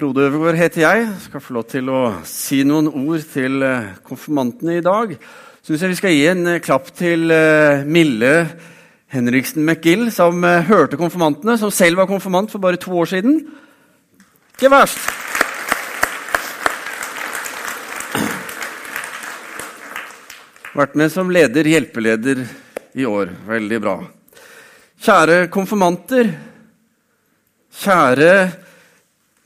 Frode Øvergaard heter jeg. Skal få lov til å si noen ord til eh, konfirmantene i dag. Syns jeg vi skal gi en eh, klapp til eh, Mille Henriksen McGill, som hørte konfirmantene, som selv var konfirmant for bare to år siden. Ikke verst! Vært med som leder, hjelpeleder, i år. Veldig bra. Kjære konfirmanter. Kjære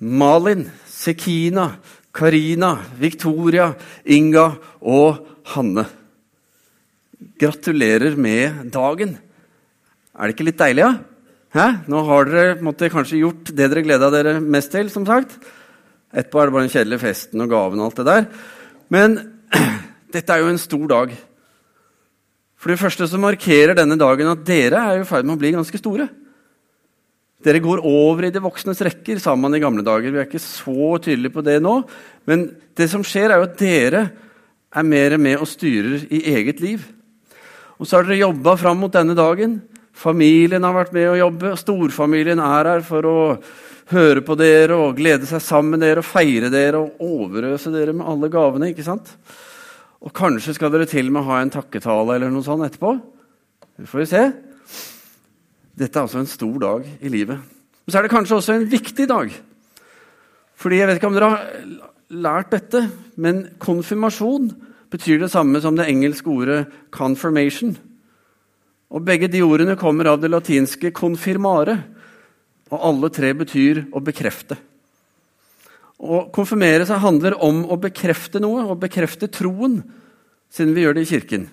Malin, Sekina, Karina, Victoria, Inga og Hanne. Gratulerer med dagen. Er det ikke litt deilig, da? Ja? Nå har dere måtte, kanskje gjort det dere gleda dere mest til. som sagt. Etterpå er det bare den kjedelige festen og gaven og alt det der. Men dette er jo en stor dag. For det første så markerer denne dagen at dere er i ferd med å bli ganske store. Dere går over i de voksnes rekker, sa man i gamle dager. Vi er ikke så tydelige på det nå. Men det som skjer, er jo at dere er mer med og styrer i eget liv. Og så har dere jobba fram mot denne dagen. Familien har vært med å jobbe. Storfamilien er her for å høre på dere og glede seg sammen med dere og feire dere og overøse dere med alle gavene. ikke sant? Og kanskje skal dere til og med ha en takketale eller noe sånt etterpå. Det får vi se. Dette er altså en stor dag i livet. Men så er det kanskje også en viktig dag. Fordi jeg vet ikke om dere har lært dette, men konfirmasjon betyr det samme som det engelske ordet 'confirmation'. Og Begge de ordene kommer av det latinske 'confirmare', og alle tre betyr å bekrefte. Å konfirmere seg handler om å bekrefte noe, å bekrefte troen, siden vi gjør det i kirken.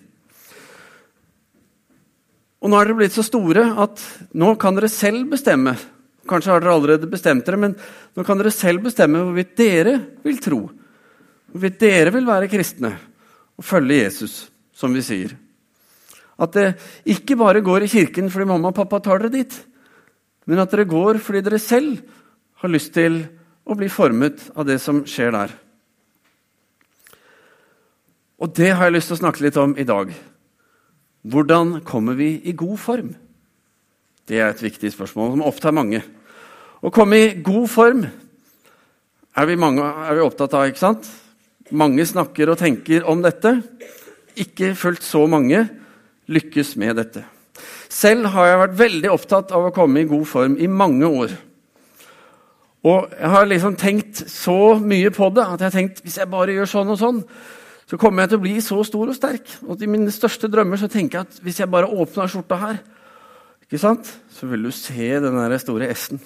Og nå er dere blitt så store at nå kan dere selv bestemme. Kanskje har dere allerede bestemt dere, men nå kan dere selv bestemme hvorvidt dere vil tro. Hvorvidt dere vil være kristne og følge Jesus, som vi sier. At det ikke bare går i kirken fordi mamma og pappa tar dere dit, men at dere går fordi dere selv har lyst til å bli formet av det som skjer der. Og det har jeg lyst til å snakke litt om i dag. Hvordan kommer vi i god form? Det er et viktig spørsmål som ofte er mange. Å komme i god form er vi, mange, er vi opptatt av, ikke sant? Mange snakker og tenker om dette. Ikke fullt så mange lykkes med dette. Selv har jeg vært veldig opptatt av å komme i god form i mange år. Og jeg har liksom tenkt så mye på det at jeg har tenkt hvis jeg bare gjør sånn og sånn, så kommer jeg til å bli så stor og sterk. Og I mine største drømmer så tenker jeg at hvis jeg bare åpner skjorta her, ikke sant, så vil du se den der store S-en.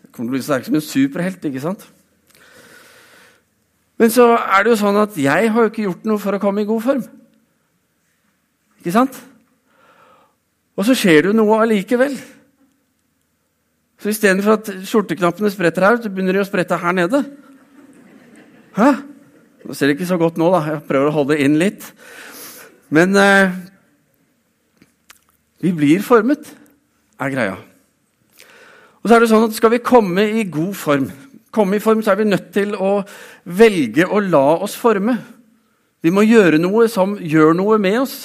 Jeg kommer til å bli så sterk som en superhelt. ikke sant? Men så er det jo sånn at jeg har jo ikke gjort noe for å komme i god form. Ikke sant? Og så skjer det jo noe allikevel. Så istedenfor at skjorteknappene spretter her, så begynner de å sprette her nede. Hæ? Nå ser det ikke så godt nå, da. Jeg prøver å holde inn litt. Men eh, vi blir formet, er greia. Og så er det sånn at Skal vi komme i god form, komme i form, så er vi nødt til å velge å la oss forme. Vi må gjøre noe som gjør noe med oss.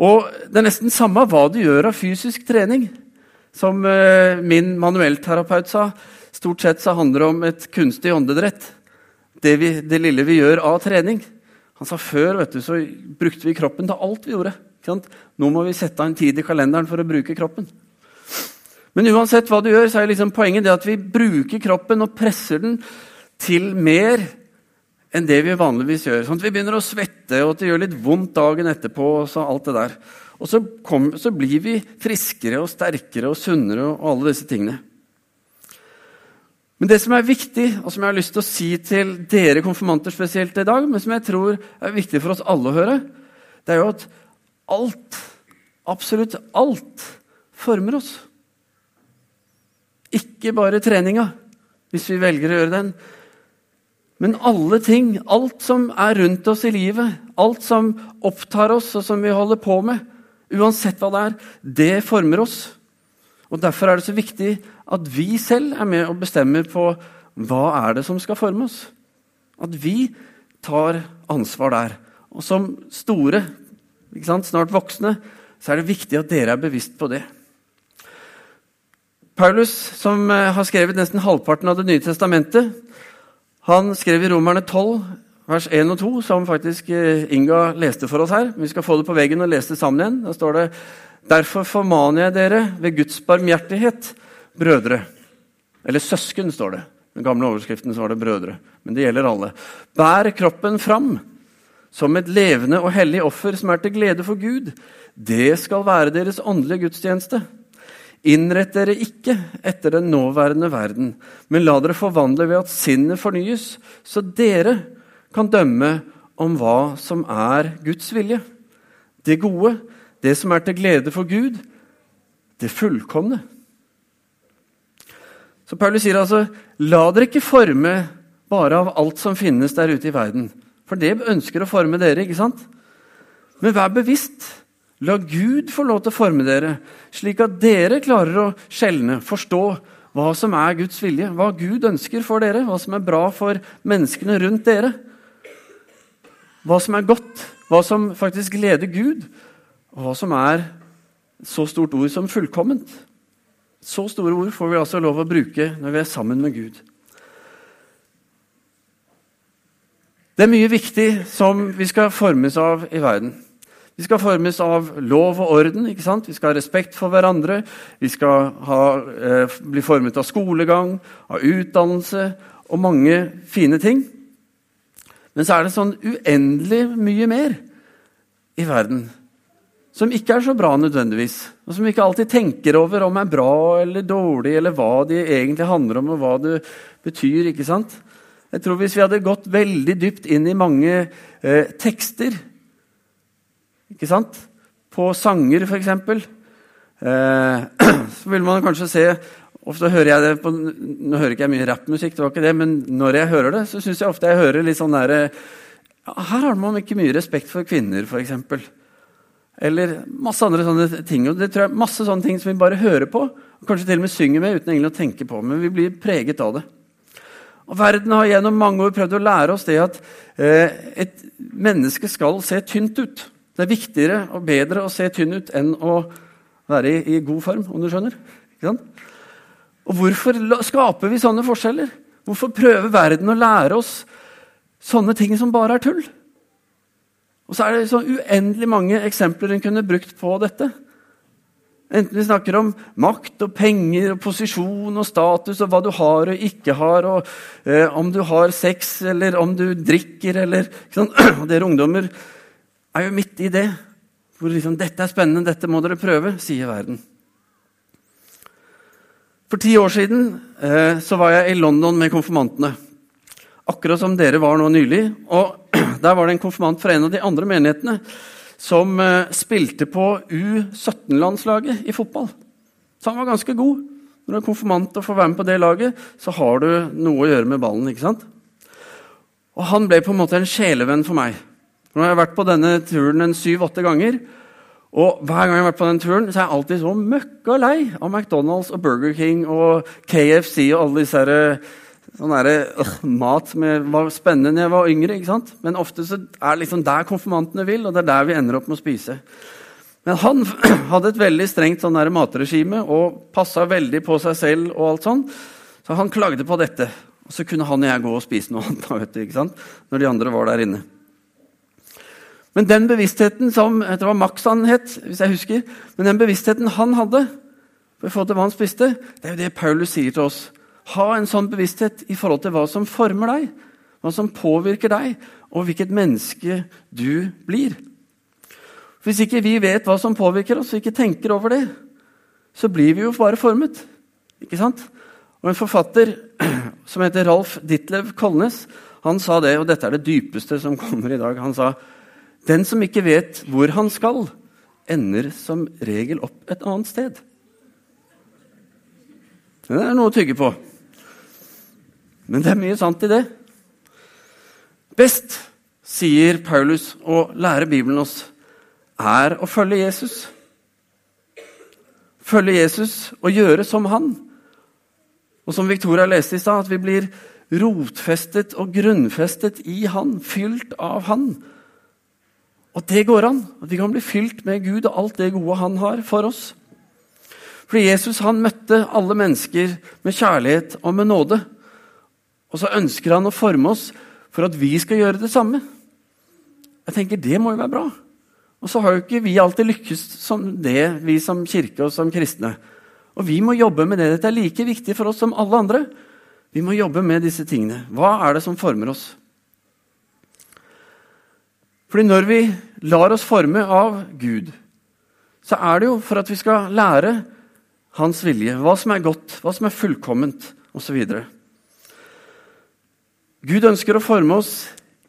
Og Det er nesten samme hva du gjør av fysisk trening. Som eh, min manuellterapeut sa, stort sett så handler det om et kunstig åndedrett det, vi, det, lille vi gjør av trening. Han sa før vet du, så brukte vi kroppen til alt vi gjorde. Nå må vi sette av en tid i kalenderen for å bruke kroppen. Men uansett hva du gjør, så er liksom poenget det at vi bruker kroppen og presser den til mer enn det vi vanligvis gjør. Sånn at vi begynner å svette, og at det gjør litt vondt dagen etterpå. Og så alt det der. Og så, kom, så blir vi friskere og sterkere og sunnere og alle disse tingene. Men det som er viktig, og som jeg har lyst til å si til dere konfirmanter spesielt i dag, men som jeg tror er viktig for oss alle å høre, det er jo at alt, absolutt alt, former oss. Ikke bare treninga, hvis vi velger å gjøre den. Men alle ting, alt som er rundt oss i livet, alt som opptar oss, og som vi holder på med, uansett hva det er, det former oss. Og Derfor er det så viktig at vi selv er med og bestemmer på hva er det som skal forme oss. At vi tar ansvar der. Og som store, snart voksne, så er det viktig at dere er bevisst på det. Paulus, som eh, har skrevet nesten halvparten av Det nye testamentet, han skrev i Romerne 12, vers 1 og 2, som faktisk eh, Inga leste for oss her. Vi skal få det på veggen og lese det sammen igjen. Da står det Derfor formaner jeg dere ved Guds barmhjertighet, brødre. Eller søsken, står det. Den gamle overskriften var det brødre. Men det gjelder alle. Bær kroppen fram som et levende og hellig offer som er til glede for Gud. Det skal være deres åndelige gudstjeneste. Innrett dere ikke etter den nåværende verden, men la dere forvandle ved at sinnet fornyes, så dere kan dømme om hva som er Guds vilje. Det gode, det som er til glede for Gud, det fullkomne. Så Paulus sier altså, la dere ikke forme bare av alt som finnes der ute i verden. For det ønsker å forme dere, ikke sant? Men vær bevisst La Gud få lov til å forme dere, slik at dere klarer å skjelne, forstå hva som er Guds vilje, hva Gud ønsker for dere, hva som er bra for menneskene rundt dere. Hva som er godt, hva som faktisk gleder Gud, og hva som er så stort ord som fullkomment. Så store ord får vi altså lov å bruke når vi er sammen med Gud. Det er mye viktig som vi skal formes av i verden. Vi skal formes av lov og orden. ikke sant? Vi skal ha respekt for hverandre. Vi skal ha, eh, bli formet av skolegang, av utdannelse og mange fine ting. Men så er det sånn uendelig mye mer i verden som ikke er så bra nødvendigvis, og som ikke alltid tenker over om er bra eller dårlig, eller hva de egentlig handler om, og hva det betyr. ikke sant? Jeg tror Hvis vi hadde gått veldig dypt inn i mange eh, tekster ikke sant? På sanger, f.eks. Eh, så vil man kanskje se Ofte hører jeg det på, Nå hører ikke jeg mye rappmusikk, det var ikke det, men når jeg hører det, så syns jeg ofte jeg hører litt sånn derre ja, Her har man ikke mye respekt for kvinner, f.eks. Eller masse andre sånne ting. og det tror jeg Masse sånne ting som vi bare hører på, og kanskje til og med synger med uten egentlig å tenke på. Men vi blir preget av det. Og Verden har gjennom mange år prøvd å lære oss det at eh, et menneske skal se tynt ut. Det er viktigere og bedre å se tynn ut enn å være i, i god form, om du skjønner. Og Hvorfor skaper vi sånne forskjeller? Hvorfor prøver verden å lære oss sånne ting som bare er tull? Og så er det så uendelig mange eksempler en kunne brukt på dette. Enten vi snakker om makt og penger og posisjon og status og hva du har og ikke har, og eh, om du har sex eller om du drikker eller Dere ungdommer er jo midt i det. Hvor liksom, 'Dette er spennende, dette må dere prøve', sier verden. For ti år siden eh, så var jeg i London med konfirmantene. Akkurat som dere var nå nylig. Og Der var det en konfirmant fra en av de andre menighetene som eh, spilte på U17-landslaget i fotball. Så han var ganske god. Når du er konfirmant og får være med på det laget, så har du noe å gjøre med ballen. ikke sant? Og Han ble på en måte en sjelevenn for meg. Nå har jeg vært på denne turen en syv-åtte ganger. Og hver gang jeg har vært på den turen, så er jeg alltid så møkka lei av McDonald's og Burger King og KFC og alle disse sånn øh, mat som var spennende da jeg var yngre. ikke sant? Men ofte så er det liksom der konfirmantene vil, og det er der vi ender opp med å spise. Men han hadde et veldig strengt sånn matregime og passa veldig på seg selv. og alt sånn. Så han klagde på dette. Og så kunne han og jeg gå og spise noe annet sant? når de andre var der inne. Men den bevisstheten som det var Max han het, hvis jeg husker, men den bevisstheten han hadde, for å få til hva han spiste, det er jo det Paulus sier til oss. Ha en sånn bevissthet i forhold til hva som former deg, hva som påvirker deg, og hvilket menneske du blir. Hvis ikke vi vet hva som påvirker oss, og ikke tenker over det, så blir vi jo bare formet. Ikke sant? Og En forfatter som heter Ralf Ditlev Kolnes, han sa det, og dette er det dypeste som kommer i dag. Han sa den som ikke vet hvor han skal, ender som regel opp et annet sted. Det er noe å tygge på. Men det er mye sant i det. Best, sier Paulus, å lære Bibelen oss, er å følge Jesus. Følge Jesus og gjøre som han. Og som Victoria leste i stad, at vi blir rotfestet og grunnfestet i han, fylt av han. Og det går an. At vi kan bli fylt med Gud og alt det gode han har for oss. Fordi Jesus han møtte alle mennesker med kjærlighet og med nåde. Og så ønsker han å forme oss for at vi skal gjøre det samme. Jeg tenker Det må jo være bra. Og så har jo ikke vi alltid lykkes som det, vi som kirke og som kristne. Og vi må jobbe med det. Dette er like viktig for oss som alle andre. Vi må jobbe med disse tingene. Hva er det som former oss? Fordi når vi lar oss forme av Gud, så er det jo for at vi skal lære Hans vilje, hva som er godt, hva som er fullkomment, osv. Gud ønsker å forme oss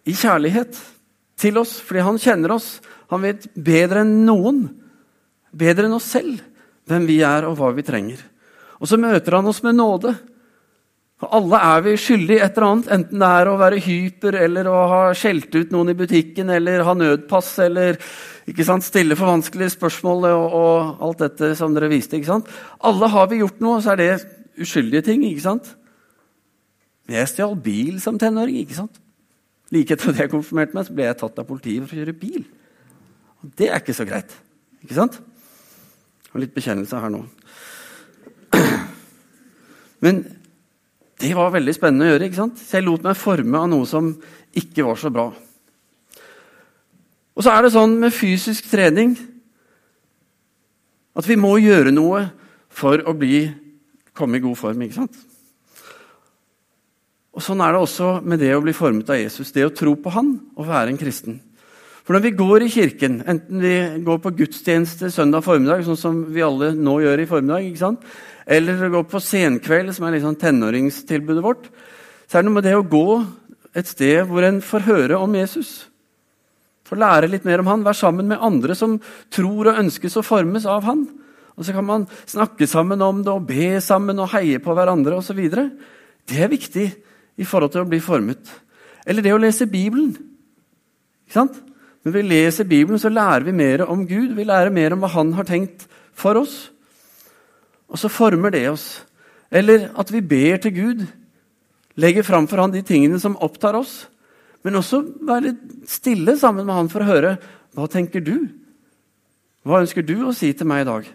i kjærlighet til oss, fordi han kjenner oss. Han vet bedre enn noen, bedre enn oss selv, hvem vi er og hva vi trenger. Og så møter han oss med nåde. For alle er vi skyldig et eller annet, enten det er å være hyper eller å ha skjelt ut noen i butikken eller ha nødpass eller sant, stille for vanskelige spørsmål og, og alt dette som dere viste. Alle har vi gjort noe, så er det uskyldige ting. ikke sant? Jeg stjal bil som tenåring. ikke sant? Like etter at jeg konfirmerte meg, så ble jeg tatt av politiet for å kjøre bil. Og Det er ikke så greit. Ikke sant? Og litt bekjennelse her nå. Men det var veldig spennende å gjøre. ikke sant? Så jeg lot meg forme av noe som ikke var så bra. Og så er det sånn med fysisk trening at vi må gjøre noe for å bli, komme i god form. ikke sant? Og Sånn er det også med det å bli formet av Jesus, det å tro på Han og være en kristen. For når vi går i kirken, enten vi går på gudstjeneste søndag formiddag, sånn som vi alle nå gjør i formiddag, eller går på senkveld, som er liksom tenåringstilbudet vårt, så er det noe med det å gå et sted hvor en får høre om Jesus. Får lære litt mer om han, være sammen med andre som tror og ønskes å formes av han. Og Så kan man snakke sammen om det og be sammen og heie på hverandre osv. Det er viktig i forhold til å bli formet. Eller det å lese Bibelen. Ikke sant? Når vi leser Bibelen, så lærer vi mer om Gud. Vi lærer mer om hva Han har tenkt for oss. Og så former det oss. Eller at vi ber til Gud. Legger fram for Han de tingene som opptar oss. Men også være litt stille sammen med Han for å høre hva tenker du? Hva ønsker du å si til meg i dag?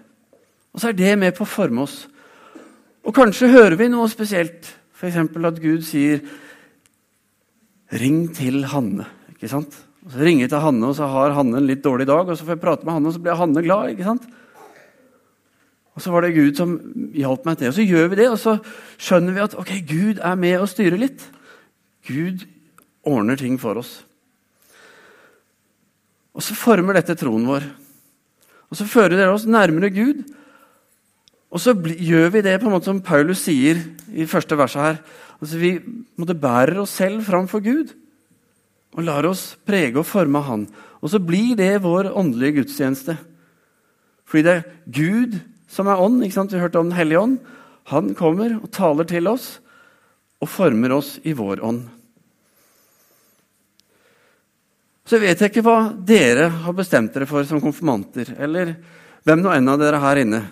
Og så er det med på å forme oss. Og kanskje hører vi noe spesielt F.eks. at Gud sier 'ring til Hanne'. ikke sant? Og Så ringer jeg til Hanne, og så har Hanne en litt dårlig dag. og Så får jeg prate med Hanne, og så blir Hanne glad. ikke sant? Og Så var det Gud som hjalp meg til Og så gjør vi det, og så skjønner vi at ok, Gud er med og styrer litt. Gud ordner ting for oss. Og så former dette troen vår. Og så fører det oss nærmere Gud. Og så gjør vi det på en måte som Paulus sier i første verset her. Altså Vi måtte bærer oss selv framfor Gud og lar oss prege og forme Han. Og så blir det vår åndelige gudstjeneste. Fordi det er Gud som er ånd. ikke sant? Vi hørte om Den hellige ånd. Han kommer og taler til oss og former oss i vår ånd. Så vet jeg ikke hva dere har bestemt dere for som konfirmanter, eller hvem nå enn av dere her inne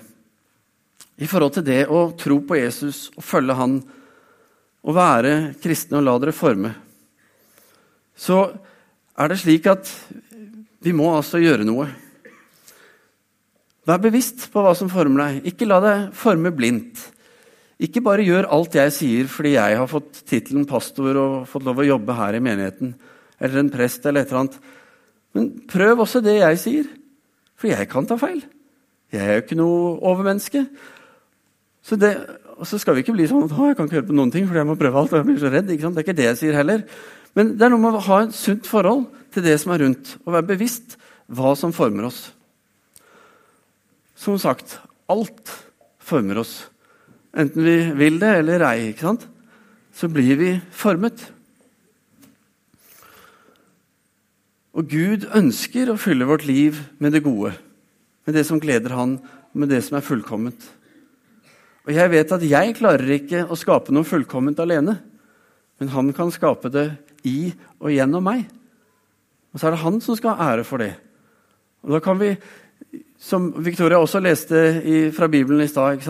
i forhold til det å tro på Jesus og følge Han og være kristne og la dere forme, så er det slik at vi må altså gjøre noe. Vær bevisst på hva som former deg. Ikke la deg forme blindt. Ikke bare gjør alt jeg sier fordi jeg har fått tittelen pastor og fått lov å jobbe her i menigheten, eller en prest eller et eller annet. Men prøv også det jeg sier, for jeg kan ta feil. Jeg er jo ikke noe overmenneske. Så det, og så skal vi ikke bli sånn at jeg kan ikke på noen ting, for jeg må prøve alt. og jeg blir så redd. Det er ikke det jeg sier heller. Men det er noe med å ha et sunt forhold til det som er rundt, og være bevisst hva som former oss. Som sagt, alt former oss. Enten vi vil det eller ei. ikke sant? Så blir vi formet. Og Gud ønsker å fylle vårt liv med det gode, med det som gleder Han, med det som er fullkomment. Og jeg vet at jeg klarer ikke å skape noe fullkomment alene. Men han kan skape det i og gjennom meg. Og så er det han som skal ha ære for det. Og da kan vi, som Victoria også leste i, fra Bibelen i stad,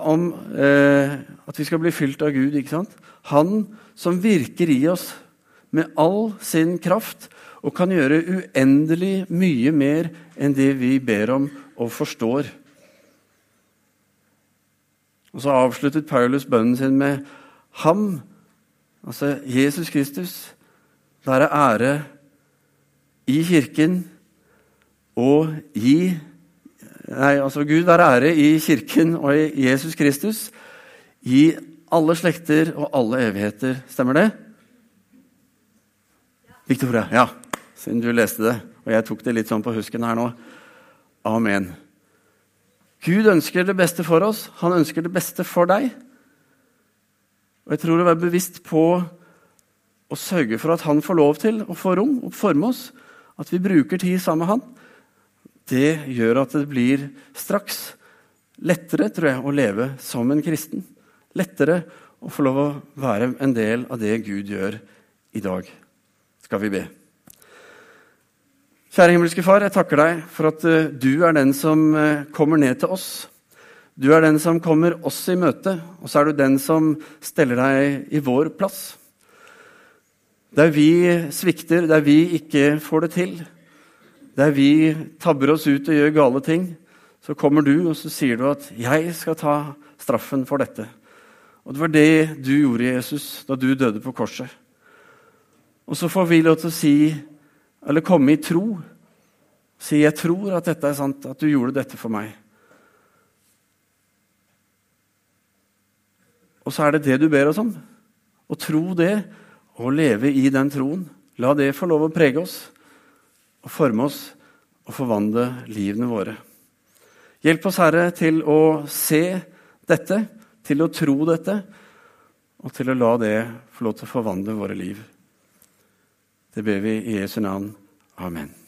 om eh, at vi skal bli fylt av Gud. ikke sant? Han som virker i oss med all sin kraft og kan gjøre uendelig mye mer enn det vi ber om og forstår. Og så avsluttet Paulus bønnen sin med ham, altså Jesus Kristus, være ære i Kirken og i Nei, altså Gud være ære i Kirken og i Jesus Kristus i alle slekter og alle evigheter. Stemmer det? Victoria? Ja, siden du leste det. Og jeg tok det litt sånn på husken her nå. Amen. Gud ønsker det beste for oss. Han ønsker det beste for deg. Og jeg tror å være bevisst på å sørge for at han får lov til å få rom og forme oss, at vi bruker tid sammen med han, det gjør at det blir straks lettere tror jeg, å leve som en kristen. Lettere å få lov å være en del av det Gud gjør i dag. Skal vi be. Kjære himmelske Far, jeg takker deg for at uh, du er den som uh, kommer ned til oss. Du er den som kommer oss i møte, og så er du den som steller deg i vår plass. Der vi svikter, der vi ikke får det til, der vi tabber oss ut og gjør gale ting, så kommer du og så sier du at 'jeg skal ta straffen for dette'. Og Det var det du gjorde, Jesus, da du døde på korset. Og så får vi lov til å si, eller komme i tro, si 'jeg tror at dette er sant, at du gjorde dette for meg'. Og så er det det du ber oss om. Å tro det og leve i den troen. La det få lov å prege oss og forme oss og forvandle livene våre. Hjelp oss, Herre, til å se dette, til å tro dette, og til å la det få lov til å forvandle våre liv. Det ber vi i Jesu navn. Amen.